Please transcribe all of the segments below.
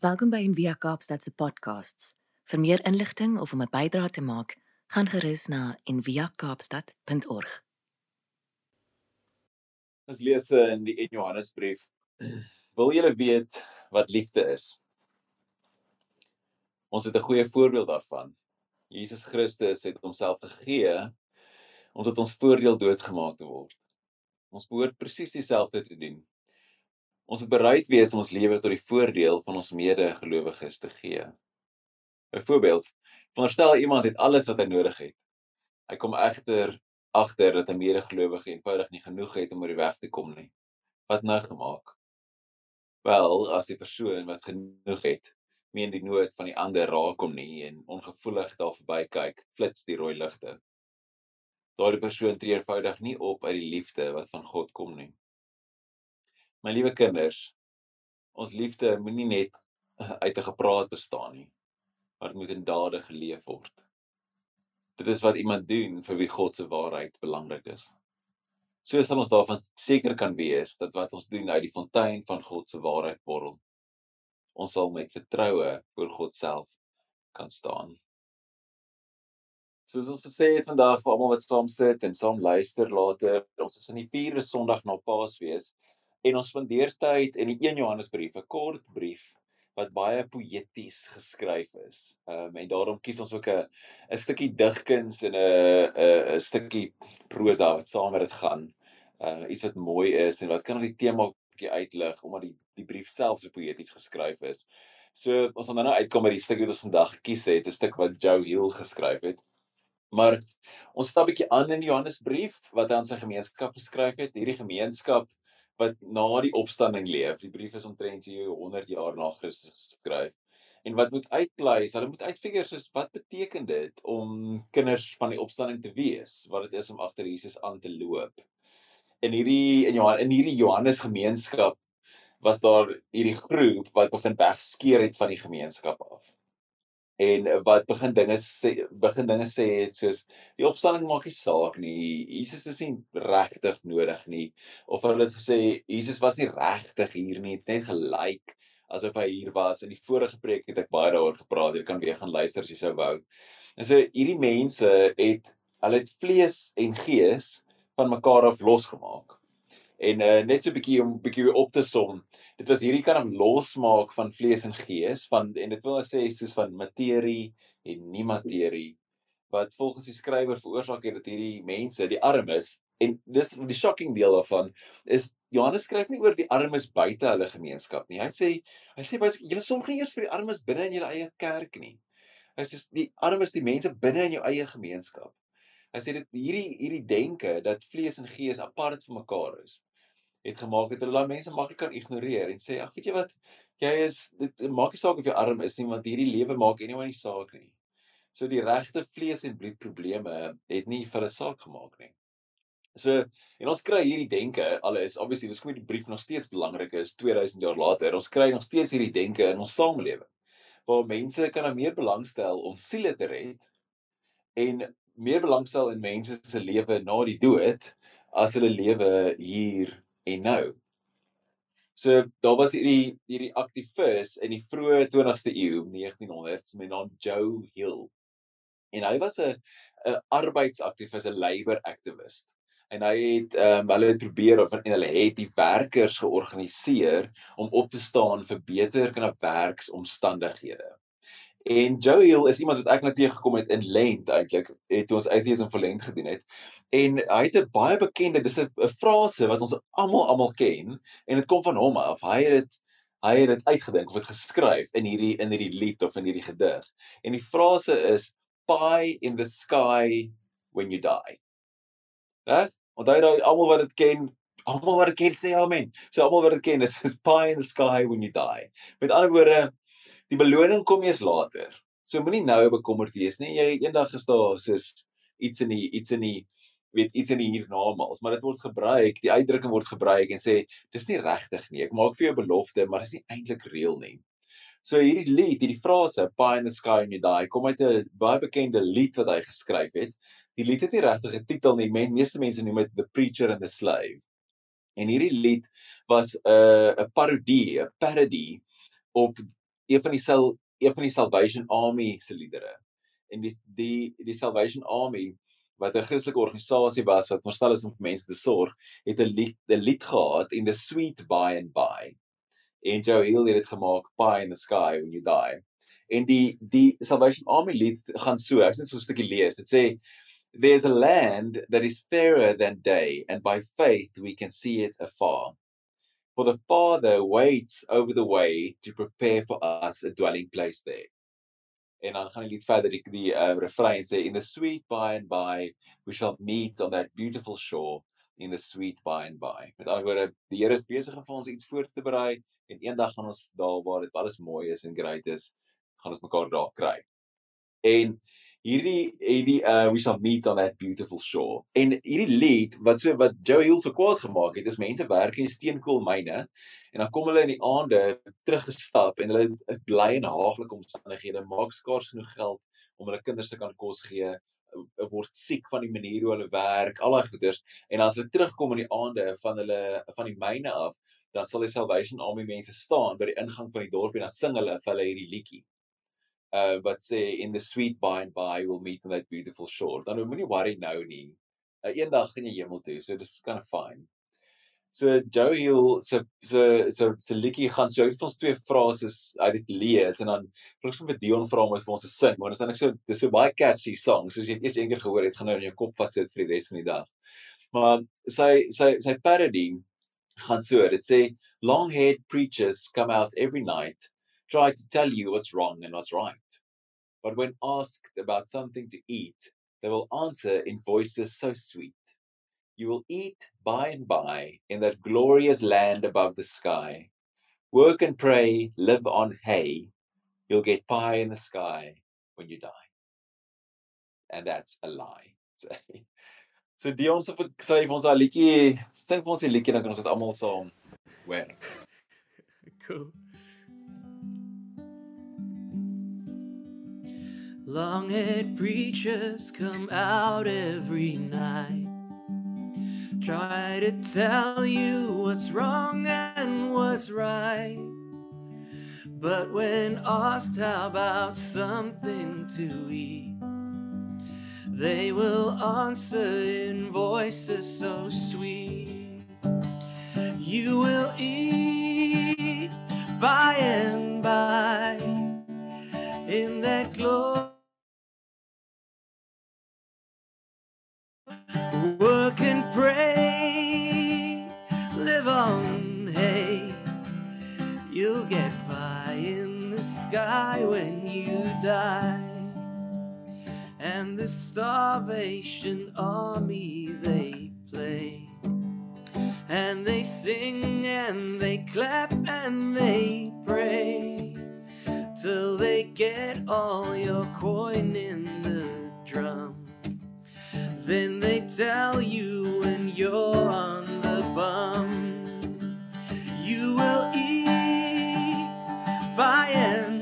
Welkom by Envia Kaapstad se podcasts. Vir meer inligting of om 'n bydrae te maak, gaan gerus na enviakaapstad.org. Ons lees eh, in die 1 Johannesbrief. Wil julle weet wat liefde is? Ons het 'n goeie voorbeeld daarvan. Jesus Christus het homself gegee om tot ons voordeel doodgemaak te word. Ons behoort presies dieselfde te doen. Ons moet bereid wees om ons lewe tot die voordeel van ons medegelowiges te gee. Byvoorbeeld, veronderstel iemand het alles wat hy nodig het. Hy kom egter agter dat 'n medegelowige eenvoudig nie genoeg het om oor die weg te kom nie. Wat nou gemaak? Wel, as die persoon wat genoeg het, meen die nood van die ander raak hom nie en ongevoelig daar verby kyk, flits die rooi ligte. Daardie persoon tree eenvoudig nie op uit die liefde wat van God kom nie. My liewe kinders, ons liefde moenie net uit 'n gepraat bestaan nie, maar dit moet in dade geleef word. Dit is wat iemand doen vir wie God se waarheid belangrik is. So sal ons daarvan seker kan wees dat wat ons doen uit die fontein van God se waarheid borrel. Ons sal met vertroue voor God self kan staan. Soos ons gesê het vandag vir almal wat saam sit en saam luister later, ons is in die 4de Sondag na Paasfees en ons spandeer tyd in die 1 Johannesbrief, 'n kort brief wat baie poëties geskryf is. Ehm um, en daarom kies ons ook 'n 'n stukkie digkuns en 'n 'n 'n stukkie prosa wat saam met dit gaan. Uh iets wat mooi is en wat kan die tema bietjie uitlig omdat die die brief self so poëties geskryf is. So ons gaan nou uitkom by die stukkie wat ons vandag gekies het, 'n stuk wat Joe Hill geskryf het. Maar ons stap bietjie aan in Johannesbrief wat hy aan sy gemeenskap geskryf het. Hierdie gemeenskap wat na die opstanding leef. Die brief is omtrent hier 100 jaar na Christus geskryf. En wat moet uitklei is, hulle moet uitfigure soos wat beteken dit om kinders van die opstanding te wees? Wat dit is om agter Jesus aan te loop. In hierdie in Johan in hierdie Johannes gemeenskap was daar hierdie groep wat begin wegskeer het van die gemeenskap af en wat begin dinge sê begin dinge sê het soos die opstanding maak nie saak nie. Jesus is nie regtig nodig nie. Of hulle het gesê Jesus was nie regtig hier nie. Net gelyk asof hy hier was. In die vorige preek het ek baie daaroor gepraat. Jy kan weer gaan luister as jy sou wou. En so hierdie mense het hulle het vlees en gees van mekaar af losgemaak En uh, net so 'n bietjie om bietjie op te som. Dit was hierdie kan om losmaak van vlees en gees van en dit wil sê soos van materie en nie materie wat volgens die skrywer veroorsaak het dat hierdie mense, die armes en dis die shocking deel daarvan is Johannes skryf nie oor die armes buite hulle gemeenskap nie. Hy sê hy sê baie julle sorg nie eers vir die armes binne in julle eie kerk nie. Hy sê die armes die mense binne in jou eie gemeenskap. Hy sê dit hierdie hierdie denke dat vlees en gees apart van mekaar is het gemaak het hulle daai mense maklik kan ignoreer en sê ag weet jy wat jy is dit maak nie saak of jy arm is nie want hierdie lewe maak anyway nie saak nie. So die regte vlees en bloed probleme het nie vir 'n saak gemaak nie. So en ons kry hierdie denke alles obviously dis kom die brief nog steeds belangrik is 2000 jaar later. Ons kry nog steeds hierdie denke in ons samelewing. Waar mense kan nou meer belangstel om siele te red en meer belangstel in mense se lewe na die dood as hulle lewe hier en nou. So daar was hierdie hierdie aktivis in die vroeë 20ste eeu, 1900s met naam Joe Hill. En hy was 'n 'n arbeidsaktivis, 'n labor activist. En hy het ehm um, hulle het probeer of en hulle het die werkers georganiseer om op te staan vir beter kan werksomstandighede. En Joe Hill is iemand wat ek nou teëgekom het in Lent eintlik, het ons atheism for Lent gedoen het. En hy het 'n baie bekende, dis 'n frase wat ons almal almal ken en dit kom van hom af. Hy het dit hy het dit uitgedink of dit geskryf in hierdie in hierdie lied of in hierdie gedig. En die frase is pie in the sky when you die. Reg? Onthou daai almal wat dit ken, almal wat dit ken sê amen. So almal wat dit ken is, is pie in the sky when you die. Met ander woorde, die beloning kom eers later. So moenie nou bekommerd wees nie. Jy eendag is daar soos iets in die iets in die weet iets in die hiernamaals, maar dit word gebruik, die uitdrukking word gebruik en sê dis nie regtig nie. Ek maak vir jou belofte, maar dis nie eintlik reël nie. So hierdie lied, hierdie frase Pie in the Sky and You Die, kom uit 'n baie bekende lied wat hy geskryf het. Die lied het nie regtig 'n titel nie. Men, meeste mense noem dit The Preacher and the Slave. En hierdie lied was 'n uh, 'n parodie, 'n parody op een van die sal een van die Salvation Army se liedere. En die die die Salvation Army wat 'n Christelike organisasie was wat verstel is om vir mense te sorg, het 'n lied 'n lied gehad in the sweet by and by. En Joe Hill het dit gemaak Pie in the Sky when you die. En die die Salvation Army lied gaan so, ek sê net so 'n stukkie lees. Dit sê there's a land that is fairer than day and by faith we can see it afar. For the Father waits over the way to prepare for us a dwelling place there. En dan gaan die lied verder die die uh, refrein sê in the sweet by and by we shall meet on that beautiful shore in the sweet by and by. Met ander woorde, die Here is besig om vir ons iets voor te berei en eendag gaan ons daar waar dit alles mooi is en great is, gaan ons mekaar daar kry. En hierdie hierdie uh we shall meet on that beautiful shore. En hierdie lied wat so wat Joe Hill so kwaad gemaak het, is mense werk in steenkoolmyne en dan kom hulle in die aande teruggestap en hulle bly in haaglike omstandighede, maak skaars genoeg geld om hulle kinders te kan kos gee word siek van die manier hoe hulle werk, al daai goeders en as hulle terugkom in die aande van hulle van die myne af, dan sal die Salvation Army mense staan by die ingang van die dorp en dan sing hulle vir hulle hierdie liedjie uh wat sê in the sweet by and by we'll meet on that beautiful shore. Dan moenie worry nou nie. Uh, eendag gaan jy hemel toe, so dis kind of fine. So Joe Hill se se se se liedjie gaan so uit ons twee frases uit dit lees en dan ek vir Dion vra om dit vir ons te sing, want dit is eintlik so dis so baie catchy song, soos jy het eers eendag gehoor het, gaan nou in jou kop vassit vir die res van die dag. Maar sy sy sy parody gaan so, dit sê long-haired preachers come out every night try to tell you what's wrong and what's right. But when asked about something to eat, they will answer in voices so sweet. You will eat by and by in that glorious land above the sky. Work and pray, live on hay. You'll get pie in the sky when you die. And that's a lie. So, so Dion se skryf ons daai liedjie, sing vir ons die liedjie dan kan ons dit almal saam hoor. Cool. Long haired preachers come out every night. Try to tell you what's wrong and what's right. But when asked how about something to eat, they will answer in voices so sweet. You will eat by and by in that glory. Die. And the starvation army they play. And they sing and they clap and they pray till they get all your coin in the drum. Then they tell you when you're on the bum, you will eat by and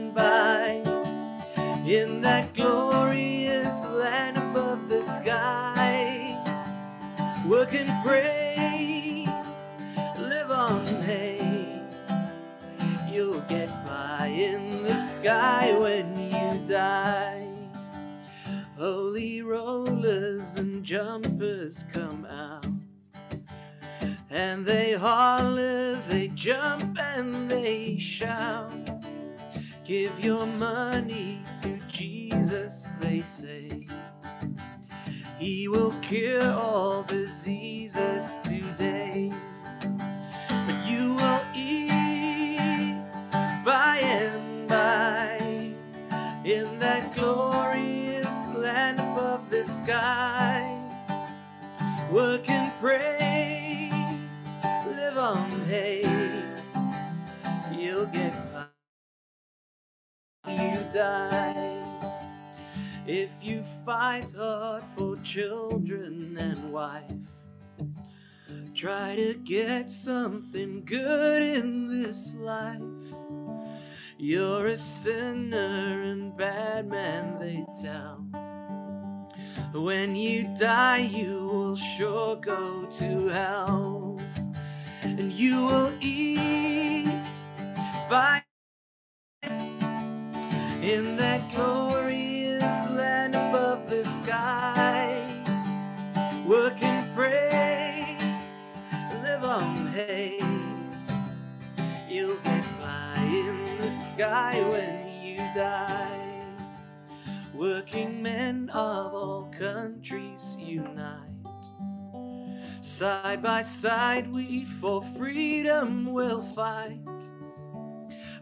in that glorious land above the sky. Work and pray, live on hay. You'll get by in the sky when you die. Holy rollers and jumpers come out. And they holler, they jump, and they shout. Give your money to Jesus, they say. He will cure all diseases today. But you will eat by and by in that glorious land above the sky. Work and pray, live on hay. You'll get die. If you fight hard for children and wife, try to get something good in this life. You're a sinner and bad man, they tell. When you die, you will sure go to hell. And you will eat by You'll get by in the sky when you die. Working men of all countries unite. Side by side, we for freedom will fight.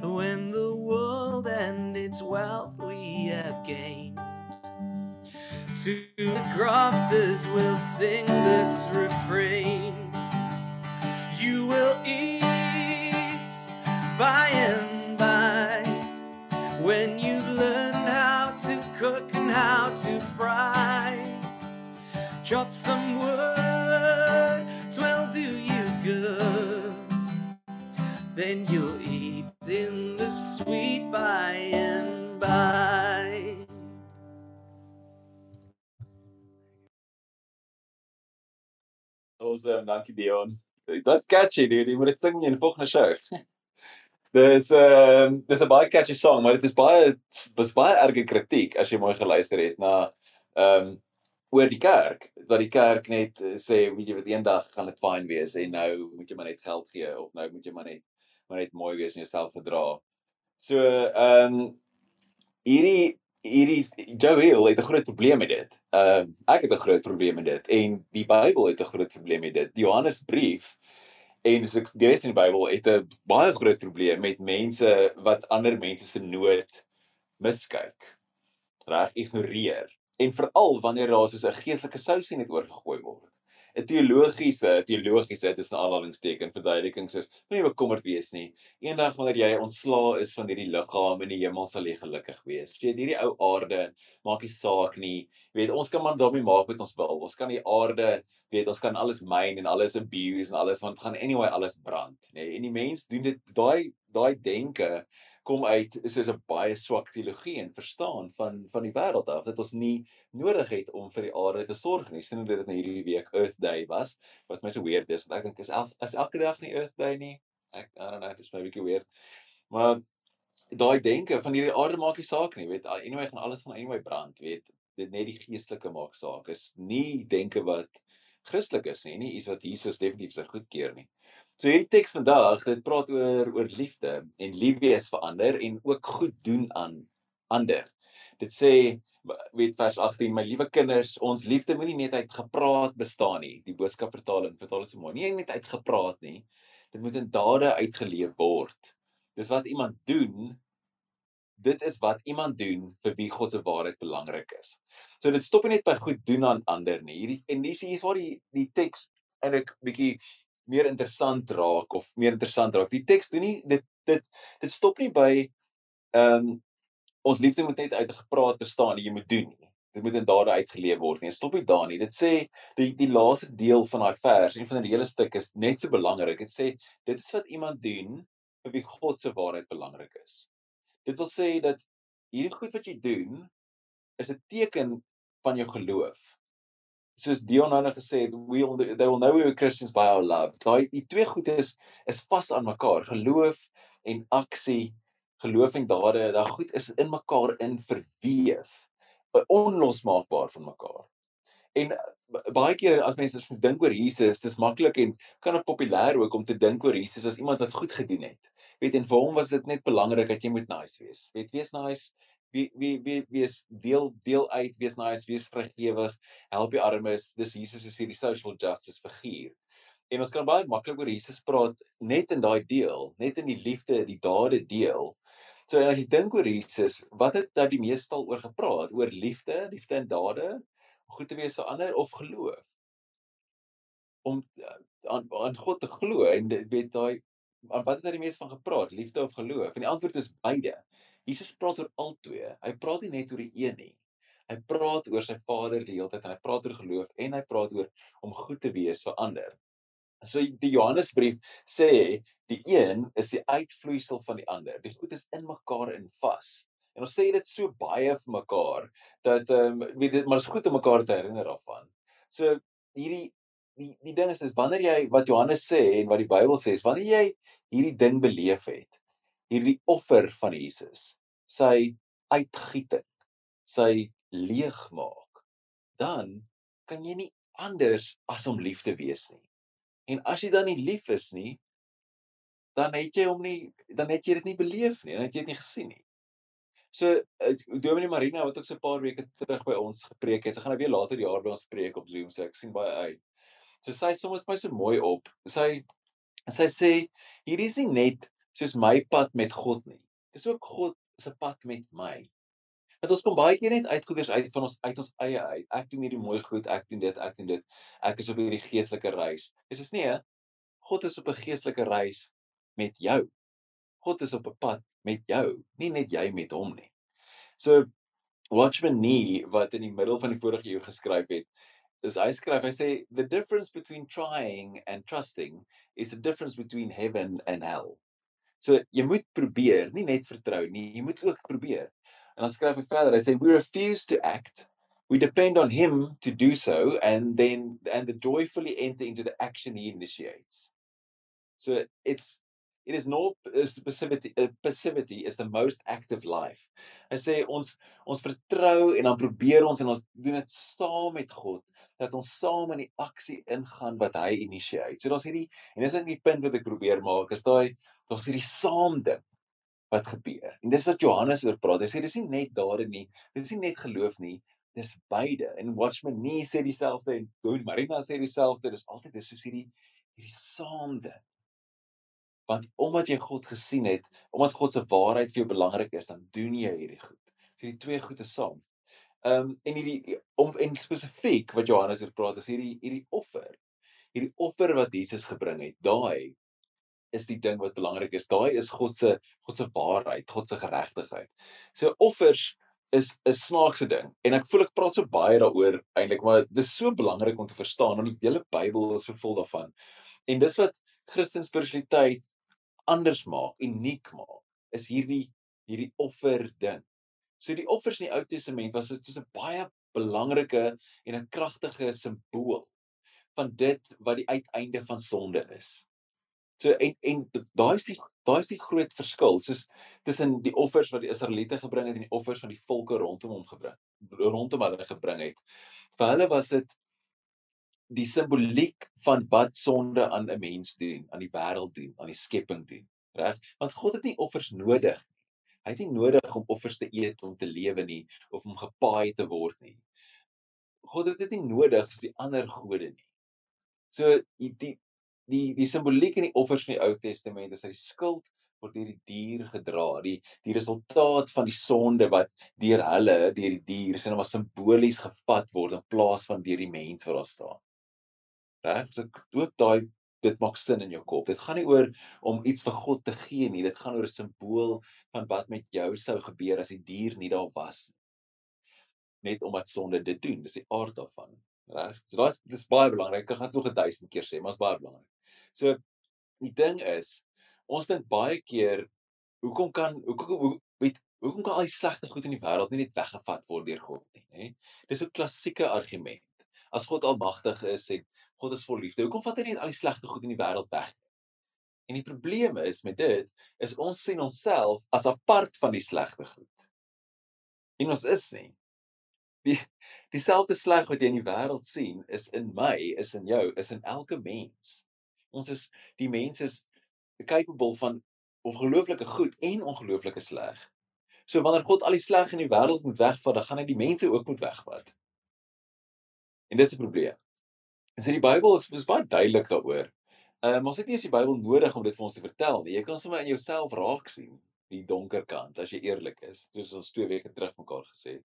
When the world and its wealth we have gained. To the grafters we'll sing this Chop some wood, twill do you good. Then you'll eat in the sweet by and by. Awesome, dankie Dion. Dit was catchy, dude. Jy moet dit sing in show. Dis ehm dis 'n baie catchy song, maar dit is baie was baie erge kritiek as jy mooi geluister het na ehm um, oor die kerk, dat die kerk net eh, sê, weet jy wat, eendag gaan dit fyn wees en nou moet jy maar net geld gee of nou moet jy maar net maar net mooi wees en jouself gedra. So ehm um, hierdie hierdie Joe Hill het 'n groot probleem met dit. Ehm uh, ek het 'n groot probleem met dit en die Bybel het 'n groot probleem met dit. Die Johannesbrief en ek die res in die Bybel het 'n baie groot probleem met mense wat ander mense se nood miskyk. Reg ignoreer. En veral wanneer daar soos 'n geestelike sousie net oorgegooi word. 'n teologiese teologiese dit is 'n aanhalingsteken verduideliking soos moenie bekommerd wees nie. Eendag wanneer jy ontslaa is van hierdie liggaam in die hemel sal jy gelukkig wees. Jy weet hierdie ou aarde maak nie saak nie. Jy weet ons kan maar daarmee maak wat ons wil. Ons kan die aarde weet ons kan alles myn en alles abuse en alles want gaan anyway alles brand, nê. En die mens doen dit daai daai denke kom uit soos 'n baie swak teologie en verstaan van van die wêreld af dat ons nie nodig het om vir die aarde te sorg nie. Sien dit nou hierdie week Earth Day was. Wat my so weird is, ek dink is elf, is elke dag nie Earth Day nie. Ek I don't know, dit is my bietjie weird. Maar daai denke van hierdie aarde maak nie saak nie, weet anyway gaan alles van anyway brand, weet dit net die geestelike maak saak. Is nie denke wat Christelik is nie, nie iets wat Jesus definitief sy goedkeur nie. So hierdie teks vandag, dit praat oor oor liefde en lief wees vir ander en ook goed doen aan ander. Dit sê weet vers 18, my liewe kinders, ons liefde moenie net uit gepraat bestaan nie. Die boodskap vertaling vertaal dit so mooi. Nie net uit gepraat nie. Dit moet in dade uitgeleef word. Dis wat iemand doen. Dit is wat iemand doen vir wie God se waarheid belangrik is. So dit stop nie net by goed doen aan ander nie. Hierdie en dis hier is waar die die teks eintlik bietjie meer interessant raak of meer interessant raak. Die teks doen nie dit dit dit stop nie by ehm um, ons liefde moet net uit gepraat bestaan, jy moet doen nie. Dit moet in dade uitgeleef word nie. Stop nie daar nie. Dit sê die die laaste deel van daai vers, een van die hele stuk is net so belangrik. Dit sê dit is wat iemand doen vir wie God se waarheid belangrik is. Dit wil sê dat hierdie goed wat jy doen is 'n teken van jou geloof soos Dion nou gesê het, we will, they will know we are Christians by our love. Daai die twee goed is is vas aan mekaar. Geloof en aksie, geloof en dade, daai goed is in mekaar in verweef, onlosmaakbaar van mekaar. En baie keer as mense dink oor Jesus, dis maklik en kan ook populêr ook om te dink oor Jesus as iemand wat goed gedoen het. Weet en vir hom was dit net belangrik dat jy moet nice wees. Weet wees nice, wie wie wie wees deel deel uit wees nice wees vrygewig help die armes dis Jesus is hierdie social justice figuur en ons kan baie maklik oor Jesus praat net in daai deel net in die liefde die dade deel. So en as jy dink oor Jesus wat het dat die meestal oor gepraat? Oor liefde liefde en dade goed te wees vir ander of geloof? Om eh, aan aan God te glo en weet daai wat het hy die mees van gepraat? Liefde of geloof? En die antwoord is beide Jesus praat oor albei. Hy praat nie net oor die een nie. Hy praat oor sy Vader die hele tyd en hy praat oor geloof en hy praat oor om goed te wees vir ander. So die Johannesbrief sê die een is die uitvloeisel van die ander. Die goed is in mekaar in vas. En ons sê dit so baie vir mekaar dat ehm um, weet dit maar is goed om mekaar te herinner daarvan. So hierdie die die ding is is wanneer jy wat Johannes sê en wat die Bybel sê is wanneer jy hierdie ding beleef het hierdie offer van Jesus, sy uitgietend, sy leegmaak, dan kan jy nie anders as om lief te wees nie. En as jy dan nie lief is nie, dan het jy hom nie dan het jy dit nie beleef nie, dan het jy dit nie gesien nie. So Dominee Marina wat ook so 'n paar weke terug by ons gepreek het, sy gaan nou weer later die jaar by ons preek op Zoom, so ek sien baie uit. So sy som dit vir my so mooi op. Sy sy sê hier is nie net soos my pad met God nie. Dis ook God se pad met my. Want ons kom baie keer net uit goeders uit van ons uit ons eie uit. Ek doen hierdie mooi goed, ek doen dit, ek doen dit. Ek is op hierdie geestelike reis. Dis is nie, God is op 'n geestelike reis met jou. God is op 'n pad met jou, nie net jy met hom nie. So Watchman Nee wat in die middel van die vorige eeu geskryf het, is hy skryf, hy sê the difference between trying and trusting is the difference between heaven and hell. So jy moet probeer, nie net vertrou nie, jy moet ook probeer. En dan skryf hy verder, hy sê we refuse to act We depend on him to do so and then and the joyfully enter into the action he initiates. So it's it is no passivity uh, passivity is the most active life. Hy sê ons ons vertrou en dan probeer ons en ons doen dit saam met God dat ons saam in die aksie ingaan wat hy initieer. So daar's hierdie en dis net die punt wat ek probeer maak is daai daar's hierdie saam ding wat gebeur. En dis wat Johannes oor praat. Hy sê dis nie net daarin nie. Dis nie net geloof nie. Dis beide. En Watchman nee sê dieselfde en Don Marina sê dieselfde. Dis altyd dis soos hierdie hierdie saam ding want omdat jy God gesien het, omdat God se waarheid vir jou belangrik is, dan doen jy hierdie goed. So die twee goed is saam. Ehm um, en hierdie om en spesifiek wat Johannes oor praat is hierdie hierdie offer. Hierdie offer wat Jesus gebring het, daai is die ding wat belangrik is. Daai is God se God se waarheid, God se geregtigheid. So offers is 'n snaakse ding en ek voel ek praat so baie daaroor eintlik maar dis so belangrik om te verstaan want die hele Bybel is vol daarvan. En dis wat Christen spiritualiteit anders maak, uniek maak, is hierdie hierdie offer ding. So die offers in die Ou Testament was dit so 'n baie belangrike en 'n kragtige simbool van dit wat die uiteinde van sonde is. So en en daai is die daai is die groot verskil soos tussen die offers wat die Israeliete gebring het en die offers van die volke rondom hom gebring rondom hulle gebring het. Vir hulle was dit die simboliek van wat sonde aan 'n mens doen, aan die wêreld doen, aan die skepping doen. Reg? Want God het nie offers nodig nie. Hy het nie nodig om offers te eet om te lewe nie of om gepaai te word nie. God het dit nie nodig soos die ander gode nie. So die die die, die simboliek in die offers in die Ou Testament is dat die skuld word deur die dier gedra, die die resultaat van die sonde wat deur hulle, deur die dier, sien maar simbolies gevat word in plaas van deur die mens wat daar staan reg? So ook daai dit maak sin in jou kop. Dit gaan nie oor om iets vir God te gee nie. Dit gaan oor 'n simbool van wat met jou sou gebeur as die dier nie daar was nie. Net omdat sonde dit doen. Dis die aard daarvan, reg? So daai is dis baie belangrik. Ek gaan dit nog 'n duisend keer sê, maar dit is baie belangrik. So die ding is, ons dink baie keer hoekom kan hoekom hoe weet hoekom kan al die slegte goed in die wêreld nie net weggevat word deur God nie, hè? Dis 'n klassieke argument. As God almagtig is en God is vol liefde. Hoekom vat hy net al die slegte goed in die wêreld weg? En die probleem is met dit is ons sien onsself as apart van die slegte goed. En ons is nie. Die dieselfde sleg wat jy in die wêreld sien is in my, is in jou, is in elke mens. Ons is die mens is capable van ongelooflike goed en ongelooflike sleg. So wanneer God al die sleg in die wêreld moet wegvat, dan gaan hy die mense ook moet wegvat. En dis 'n probleem. En so die Bybel is is baie duidelik daaroor. Ehm um, ons het nie eens die Bybel nodig om dit vir ons te vertel nie. Jy kan sommer in jouself raak sien die donker kant as jy eerlik is. Soos ons 2 weke terug mekaar gesê het.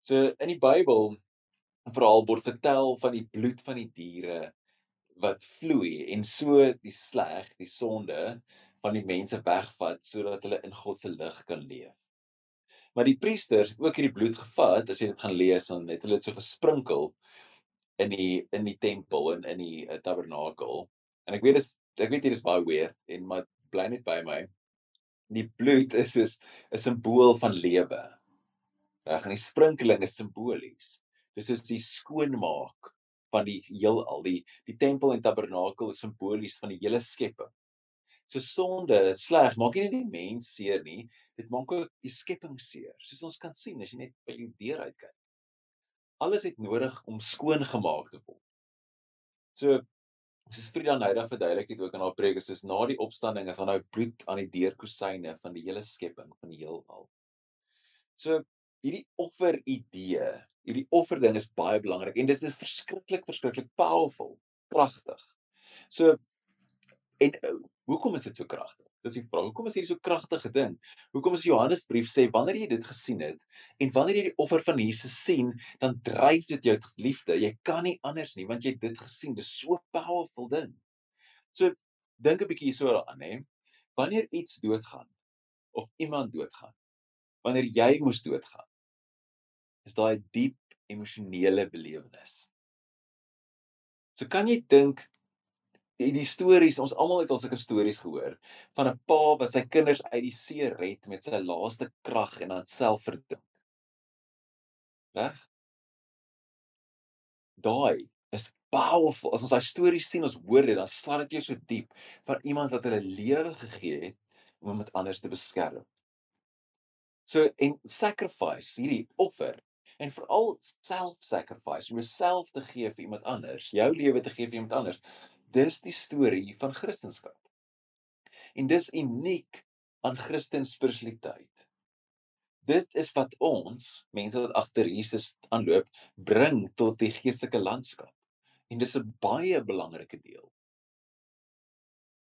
So in die Bybel verhaal word vertel van die bloed van die diere wat vloei en so die sleg, die sonde van die mense wegvat sodat hulle in God se lig kan leef. Maar die priesters het ook hierdie bloed gevat, as jy dit gaan lees, dan het hulle dit so gesprinkel in die in die tempel en in die uh, tabernakel. En ek weet dis ek weet hier is baie weird en maar bly net by my. Die bloed is soos 'n simbool van lewe. Reg, en die sprinkeling is simbolies. Dis soos die skoonmaak van die heelal. Die die tempel en tabernakel is simbolies van die hele skepping. So sonde, sleg, maak nie net die mens seer nie, dit maak ook die skepping seer. Soos ons kan sien as jy net by jou deur uitkyk. Alles het nodig om skoon gemaak te word. So soos Frida Nydag verduidelik het ook in haar preek, is soos na die opstanding is daar nou bloed aan die deurkusyne van die hele skepping, van die heelal. So hierdie offer idee, hierdie offer ding is baie belangrik en dit is verskriklik verskriklik powerful, kragtig. So en uh, hoekom is dit so kragtig? Dis die vraag. Hoekom is hierdie so kragtige ding? Hoekom is Johannesbrief sê wanneer jy dit gesien het en wanneer jy die offer van Jesus sien, dan dryf dit jou liefde. Jy kan nie anders nie want jy het dit gesien. Dis so powerful ding. So dink 'n bietjie hierso daaraan, hè. Wanneer iets doodgaan of iemand doodgaan, wanneer jy moes doodgaan, is daai diep emosionele belewenis. So kan jy dink die, die stories, ons almal het al sulke stories gehoor van 'n pa wat sy kinders uit die see red met sy laaste krag en dan self verdrink. Reg? Daai is powerful. As ons daai stories sien, ons hoor dit, dan slaan dit jou so diep van iemand wat hulle lewe gegee het om iemand anders te beskerm. So en sacrifice, hierdie offer en veral self-sacrifice, om jouself te gee vir iemand anders, jou lewe te gee vir iemand anders. Dis die storie van Christendom. En dis uniek aan Christen spiritualiteit. Dit is wat ons, mense wat agter Jesus aanloop, bring tot die geestelike landskap. En dis 'n baie belangrike deel.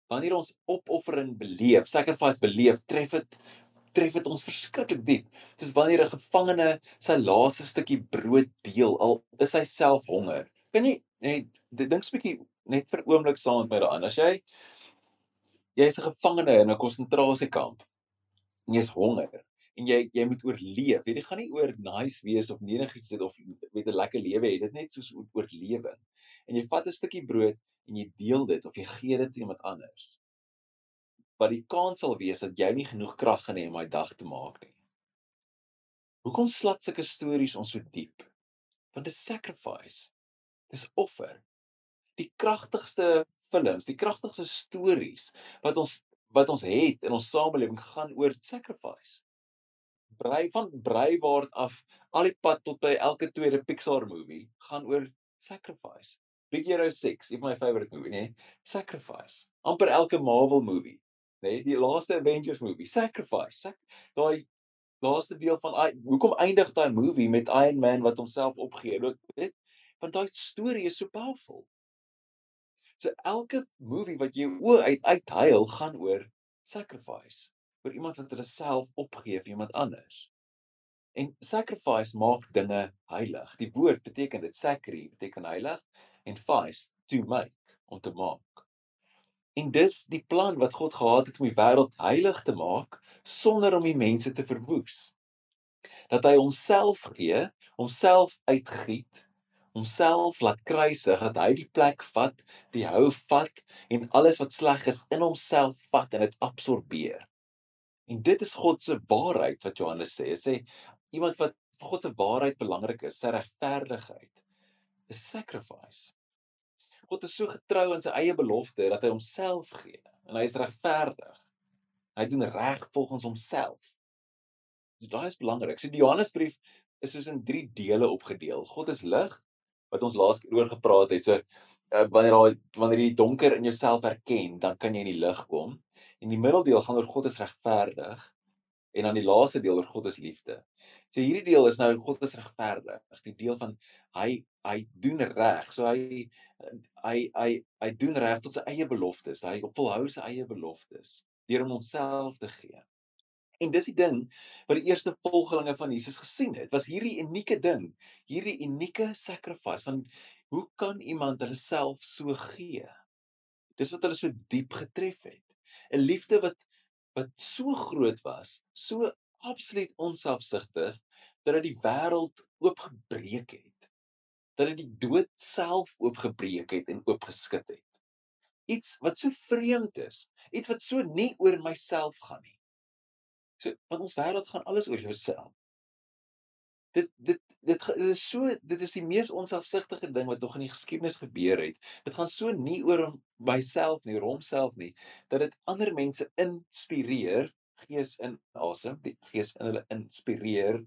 Wanneer ons opoffering beleef, sacrifice beleef, tref dit tref dit ons verskriklik diep. Soos wanneer 'n gevangene sy laaste stukkie brood deel al is hy self honger. Kan jy net dink 'n bietjie net vir oomblik saam met my daaraan. As jy jy's 'n gevangene in 'n konsentrasiekamp en jy's honger en jy jy moet oorleef. Jy gaan nie oor nice wees of enigiets dit of met 'n lekker lewe hê. Dit net soos oorlewing. En jy vat 'n stukkie brood en jy deel dit of jy gee dit aan iemand anders wat die kans sal wees dat jy nie genoeg krag gaan hê om daai dag te maak nie. Hoekom slat sulke stories ons so diep? Want dit is sacrifice. Dis offer. Die kragtigste films, die kragtigste stories wat ons wat ons het in ons samelewing gaan oor sacrifice. Brei van Breiwaard af al die pad tot by elke tweede Pixar movie gaan oor sacrifice. Big Hero 6, een van my favorite movie, nee, Sacrifice. amper elke Marvel movie nee, die laaste Avengers movie Sacrifice sac daai laaste deel van hoekom eindig daai movie met Iron Man wat homself opgee weet want daai storie is so powerful. So elke movie wat jy o uit uithuil gaan oor sacrifice oor iemand wat hulle self opgee vir iemand anders. En sacrifice maak dinge heilig. Die woord beteken dit sacri beteken heilig en vice to make om te maak En dis die plan wat God gehad het om die wêreld heilig te maak sonder om die mense te verwoes. Dat hy homself gee, homself uitgiet, homself laat kruisig, dat hy die plek vat, die hou vat en alles wat sleg is in homself vat en dit absorbeer. En dit is God se waarheid wat Johannes sê. Hy sê iemand wat vir God se waarheid belangrik is, sy regverdigheid, is sacrifice. God is so getrou aan sy eie belofte dat hy homself gee en hy is regverdig. Hy doen reg volgens homself. So daai is belangrik. So die Johannesbrief is soos in 3 dele opgedeel. God is lig wat ons laas oor gepraat het. So uh, wanneer daai wanneer jy die donker in jouself erken, dan kan jy in die lig kom. En die middeldeel gaan oor God is regverdig en dan die laaste deel oor God is liefde. So hierdie deel is nou God is regverdig. Die deel van hy hy doen reg. So hy hy hy hy doen reg tot sy eie beloftes. Hy volhou sy eie beloftes deur om homself te gee. En dis die ding wat die eerste volgelinge van Jesus gesien het. Was hierdie unieke ding, hierdie unieke sacrifice van hoe kan iemand hulle self so gee? Dis wat hulle so diep getref het. 'n Liefde wat wat so groot was, so absoluut onselfsugtig dat dit die wêreld oopgebreek het. Dat dit die dood self oopgebreek het en oopgeskit het. Iets wat so vreemd is, iets wat so nie oor myself gaan nie. So want ons wêreld gaan alles oor jouself. Dit dit dit dit is so dit is die mees onselfsugtige ding wat nog in die geskiedenis gebeur het. Dit gaan so nie oor myself nie, oor homself nie, dat dit ander mense inspireer, gees in asem, die gees in hulle inspireer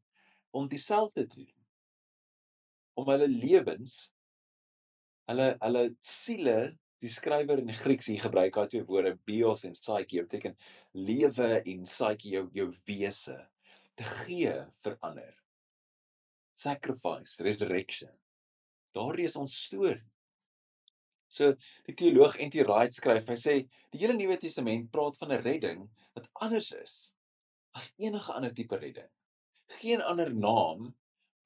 om dieselfde te doen. Om hulle lewens hulle hulle siele, die skrywer in die Grieks hier gebruik daai twee woorde bios en psyche, beteken lewe en psyche jou jou wese te gee vir ander sacrifice, resurrection. Daardie is ons storie. So die teoloog N.T. Wright skryf, hy sê die hele Nuwe Testament praat van 'n redding wat anders is as enige ander tipe redding. Geen ander naam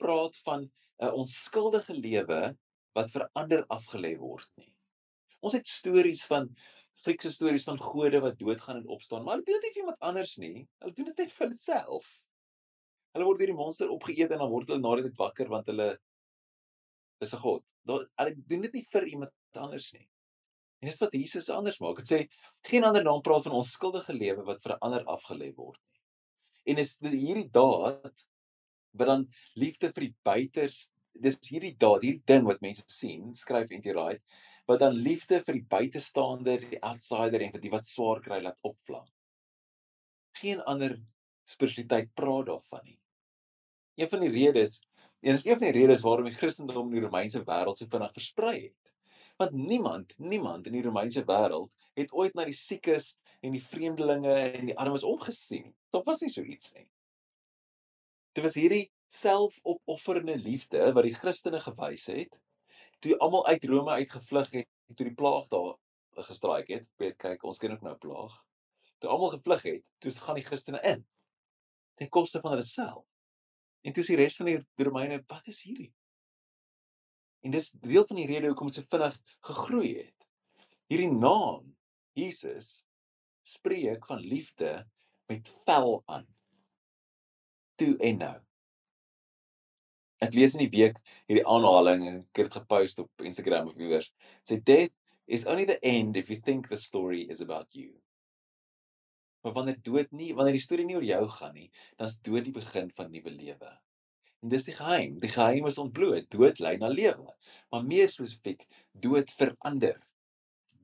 praat van 'n onskuldige lewe wat vir ander afgelê word nie. Ons het stories van Griekse stories van gode wat doodgaan en opstaan, maar hulle doen dit nie vir iemand anders nie. Hulle doen dit net vir hulle self. Hulle word deur die monster opgeëet en dan word hulle na die tyd wakker want hulle is 'n god. Daar hulle doen dit nie vir iemand anders nie. En dis wat Jesus anders maak. Dit sê geen ander naam praat van ons skuldige lewe wat vir 'n ander afgelê word nie. En is hierdie daad wat dan liefde vir die buiters dis hierdie daad, hierdie ding wat mense sien, skryf N.T. Wright, wat dan liefde vir die buitestander, die outsider en vir die wat swaar kry laat opvlam. Geen ander spiritualiteit praat daarvan nie. Een van die redes, en is een van die redes waarom die Christendom in die Romeinse wêreld so vinnig versprei het. Want niemand, niemand in die Romeinse wêreld het ooit na die siekes en die vreemdelinge en die armes omgesien. Daar was nie so iets nie. Dit was hierdie selfopofferende liefde wat die Christene gewys het toe almal uit Rome uitgevlug het en toe die plaag daar gestraik het. Weet kyk, ons ken ook nou plaag. Toe almal gevlug het, toe gaan die Christene in ten koste van hulle self. En toe is die res van die Romeine, wat is hierdie? En dis deel van die rede hoekom dit so vinnig gegroei het. Hierdie naam Jesus spreek van liefde met vel aan. Toe en nou. Ek lees in die week hierdie aanhaling en ek het dit gepost op Instagram of iewers. Sê death is only the end if you think the story is about you. Maar wanneer dood nie, wanneer die storie nie oor jou gaan nie, dan is dood die begin van nuwe lewe. En dis die geheim. Die geheim is ontbloot. Dood lei na lewe. Maar meer spesifiek, dood verander.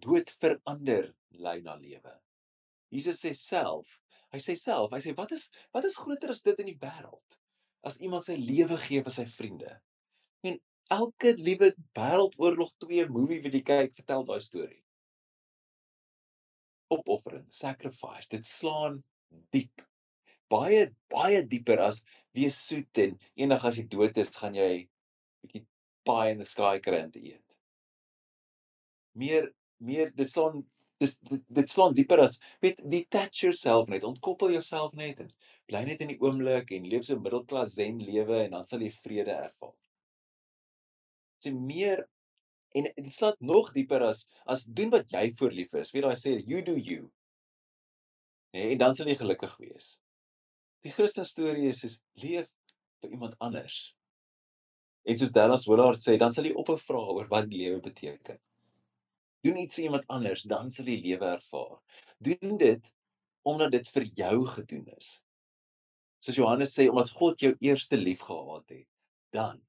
Dood verander lei na lewe. Jesus sê self, hy sê self, hy sê wat is wat is groter as dit in die wêreld? As iemand sy lewe gee vir sy vriende. En elke liewe wêreldoorlog 2 movie wat jy kyk, vertel daai storie. Opoffering, sacrifice, dit slaan diep. Baie baie dieper as wees soet en eendag as jy dood is, gaan jy bietjie pie in the sky kry om te eet. Meer meer dit slaan dis dit, dit slaan dieper as weet detach yourself net, ontkoppel jouself net en bly net in die oomblik en leef so middelklas zen lewe en dan sal jy vrede ervaar. Dit is meer en dit slaat nog dieper as as doen wat jy voor lief is. Weet daai sê you do you. Nee, en dan sal jy gelukkig wees. Die Christen storie is is leef vir iemand anders. En soos Dallas Willard sê, dan sal jy ophou vra oor wat lewe beteken. Doen iets vir iemand anders, dan sal jy lewe ervaar. Doen dit omdat dit vir jou gedoen is. Soos Johannes sê, omdat God jou eerste lief gehad het, dan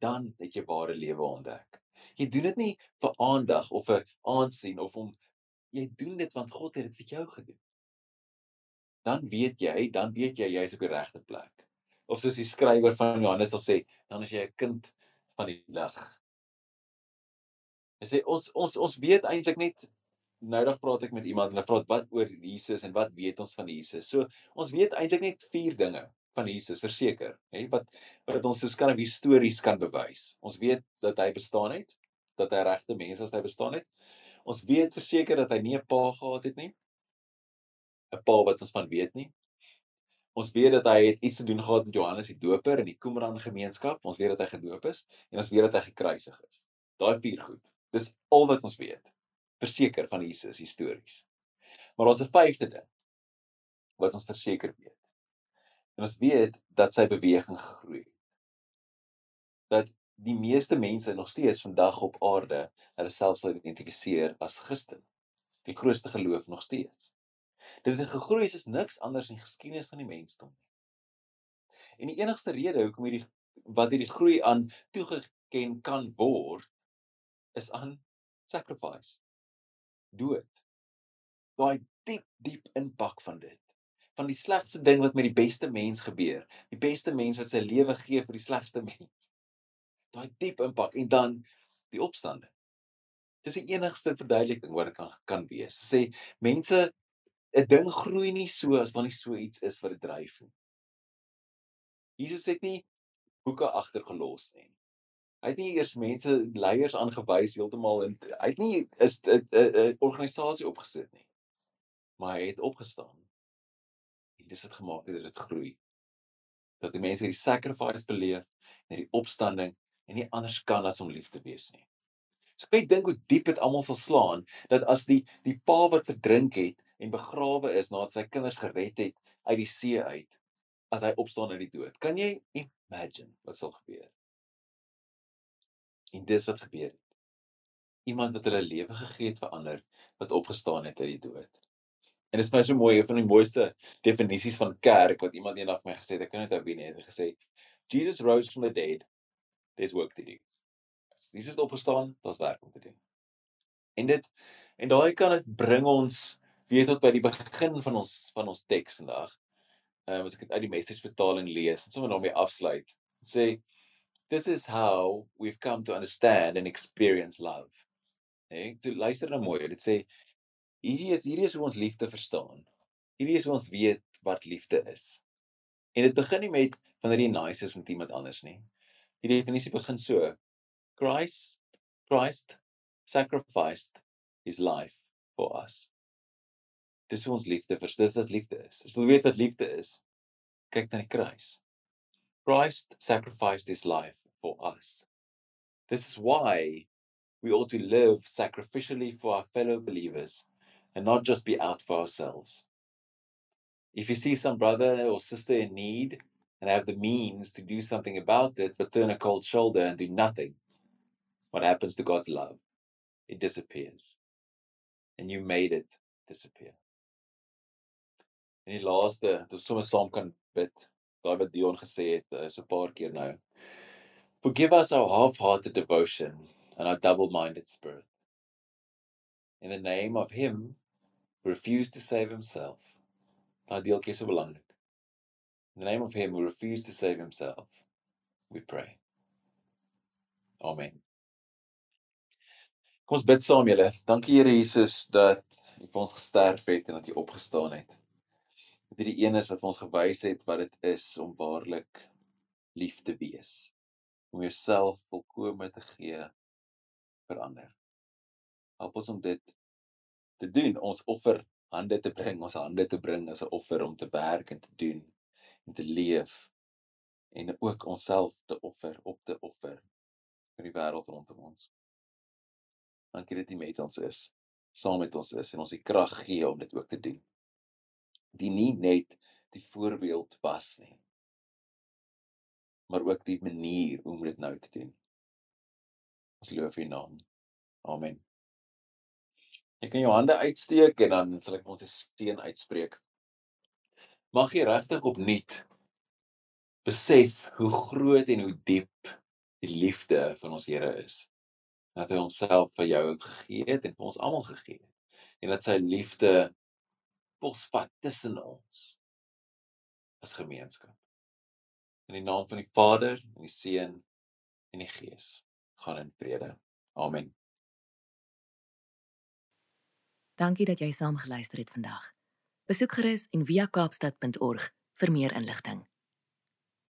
dan het jy ware lewe ontdek. Jy doen dit nie vir aandag of vir aansien of om jy doen dit want God het dit vir jou gedoen. Dan weet jy, dan weet jy jy's op die regte plek. Of soos die skrywer van Johannes sal sê, dan is jy 'n kind van die lig. Hy sê ons ons ons weet eintlik net noudag praat ek met iemand en hulle praat wat oor Jesus en wat weet ons van Jesus. So ons weet eintlik net 4 dinge van Jesus verseker, hè, wat wat ons soos kan histories kan bewys. Ons weet dat hy bestaan het, dat hy regte mens was, hy bestaan het. Ons weet verseker dat hy nie 'n pa gehad het nie. 'n Pa wat ons van weet nie. Ons weet dat hy het iets te doen gehad met Johannes die Doper in die Qumran gemeenskap. Ons weet dat hy gedoop is en ons weet dat hy gekruisig is. Daai vier goed. Dis al wat ons weet. Verseker van Jesus histories. Maar daar's 'n vyfde ding wat ons verseker weet. En ons weet dat sy beweging gegroei het. Dat die meeste mense nog steeds vandag op aarde hulle self sal identifiseer as Christen. Die grootste geloof nog steeds. Dit het gegroei soos niks anders in geskiedenis van die mensdom nie. En die enigste rede hoekom hierdie wat hierdie groei aan toegeken kan word is aan sacrifice. Dood. Daai diep diep impak van dit. Van die slegste ding wat met die beste mens gebeur. Die beste mens wat sy lewe gee vir die slegste mens. Daai diep impak en dan die opstanding. Dis die enigste verduideliking wat dit kan kan wees. Sê mense 'n ding groei nie so as daar nie so iets is wat dit dryf nie. Jesus het nie boeke agtergelos nie. Hy het nie eers mense leiers aangewys heeltemal en hy het nie 'n 'n organisasie opgesit nie. Maar hy het opgestaan. Dis het gemaak dat dit groei. Dat die mense hierdie sacrifice beleef en hierdie opstanding en nie anders kan as om lief te wees nie. So kyk dink hoe diep dit almal sal slaan dat as die die pa wat verdrink het en begrawe is nadat sy kinders gered het uit die see uit as hy opstaan uit die dood. Kan jy imagine wat sal gebeur? En dis wat gebeur het. Iemand wat hulle lewe gegee het vir ander wat opgestaan het uit die dood. En dit is my so mooi, een van die mooiste definisies van kerk wat iemand eendag vir my gesê het. Ek kan dit ou wie nie, het gesê Jesus rose from the dead. There's work to do. As Jesus het opgestaan, daar's werk om te doen. En dit en daai kan dit bring ons weet tot by die begin van ons van ons teks vandag. Ehm um, as ek dit uit die message vertaling lees, sommer daarmee afsluit. Sê this is how we've come to understand and experience love. Nee, so luister nou mooi. Dit sê hierdie is hierdie is hoe ons liefde verstaan. Hierdie is hoe ons weet wat liefde is. En dit begin nie met wanneer jy nice is met iemand anders nie. Die definisie begin so: Christ Christ sacrificed his life for us. Dis hoe ons liefde verstaan. Dis wat liefde is. As jy wil weet wat liefde is, kyk na die kruis. Christ sacrificed his life for us. This is why we ought to live sacrificially for our fellow believers and not just be out for ourselves. If you see some brother or sister in need and have the means to do something about it, but turn a cold shoulder and do nothing, what happens to God's love? It disappears. And you made it disappear. En die laaste, dit ons sommer saam kan bid. Daai wat Dion gesê het, uh, is 'n paar keer nou. Forgive us our half-hearted devotion and our double-minded spirit. In the name of him refused to save himself. Daai deeltjie is so belangrik. In the name of him who refused to save himself, we pray. Amen. Kom ons bid saam julle. Dankie Here Jesus dat U vir ons gesterf het en dat U opgestaan het. Dat U die een is wat vir ons gewys het wat dit is om waarlik lief te wees. Om jouself volkome te gee vir ander. Help ons om dit te doen, ons offer hande te bring, ons hande te bring as 'n offer om te werk en te doen en te leef en ook onsself te offer, op te offer vir die wêreld rondom ons. Dankie dat U met ons is, saam met ons is en ons die krag gee om dit ook te doen. Die nie net die voorbeeld was nie, maar ook die manier hoe om dit nou te doen. Ons loof U naam. Amen. Jy kan jou hande uitsteek en dan sal ek ons seën uitspreek. Mag jy regtig opnuut besef hoe groot en hoe diep die liefde van ons Here is. Dat hy homself vir jou gegee het en vir ons almal gegee het. En dat sy liefde posvat tussen ons as gemeenskap. In die naam van die Vader en die Seun en die Gees. Gaan in vrede. Amen Dankie dat jy saam geluister het vandag. Besoek gerus en via kaapstad.org vir meer inligting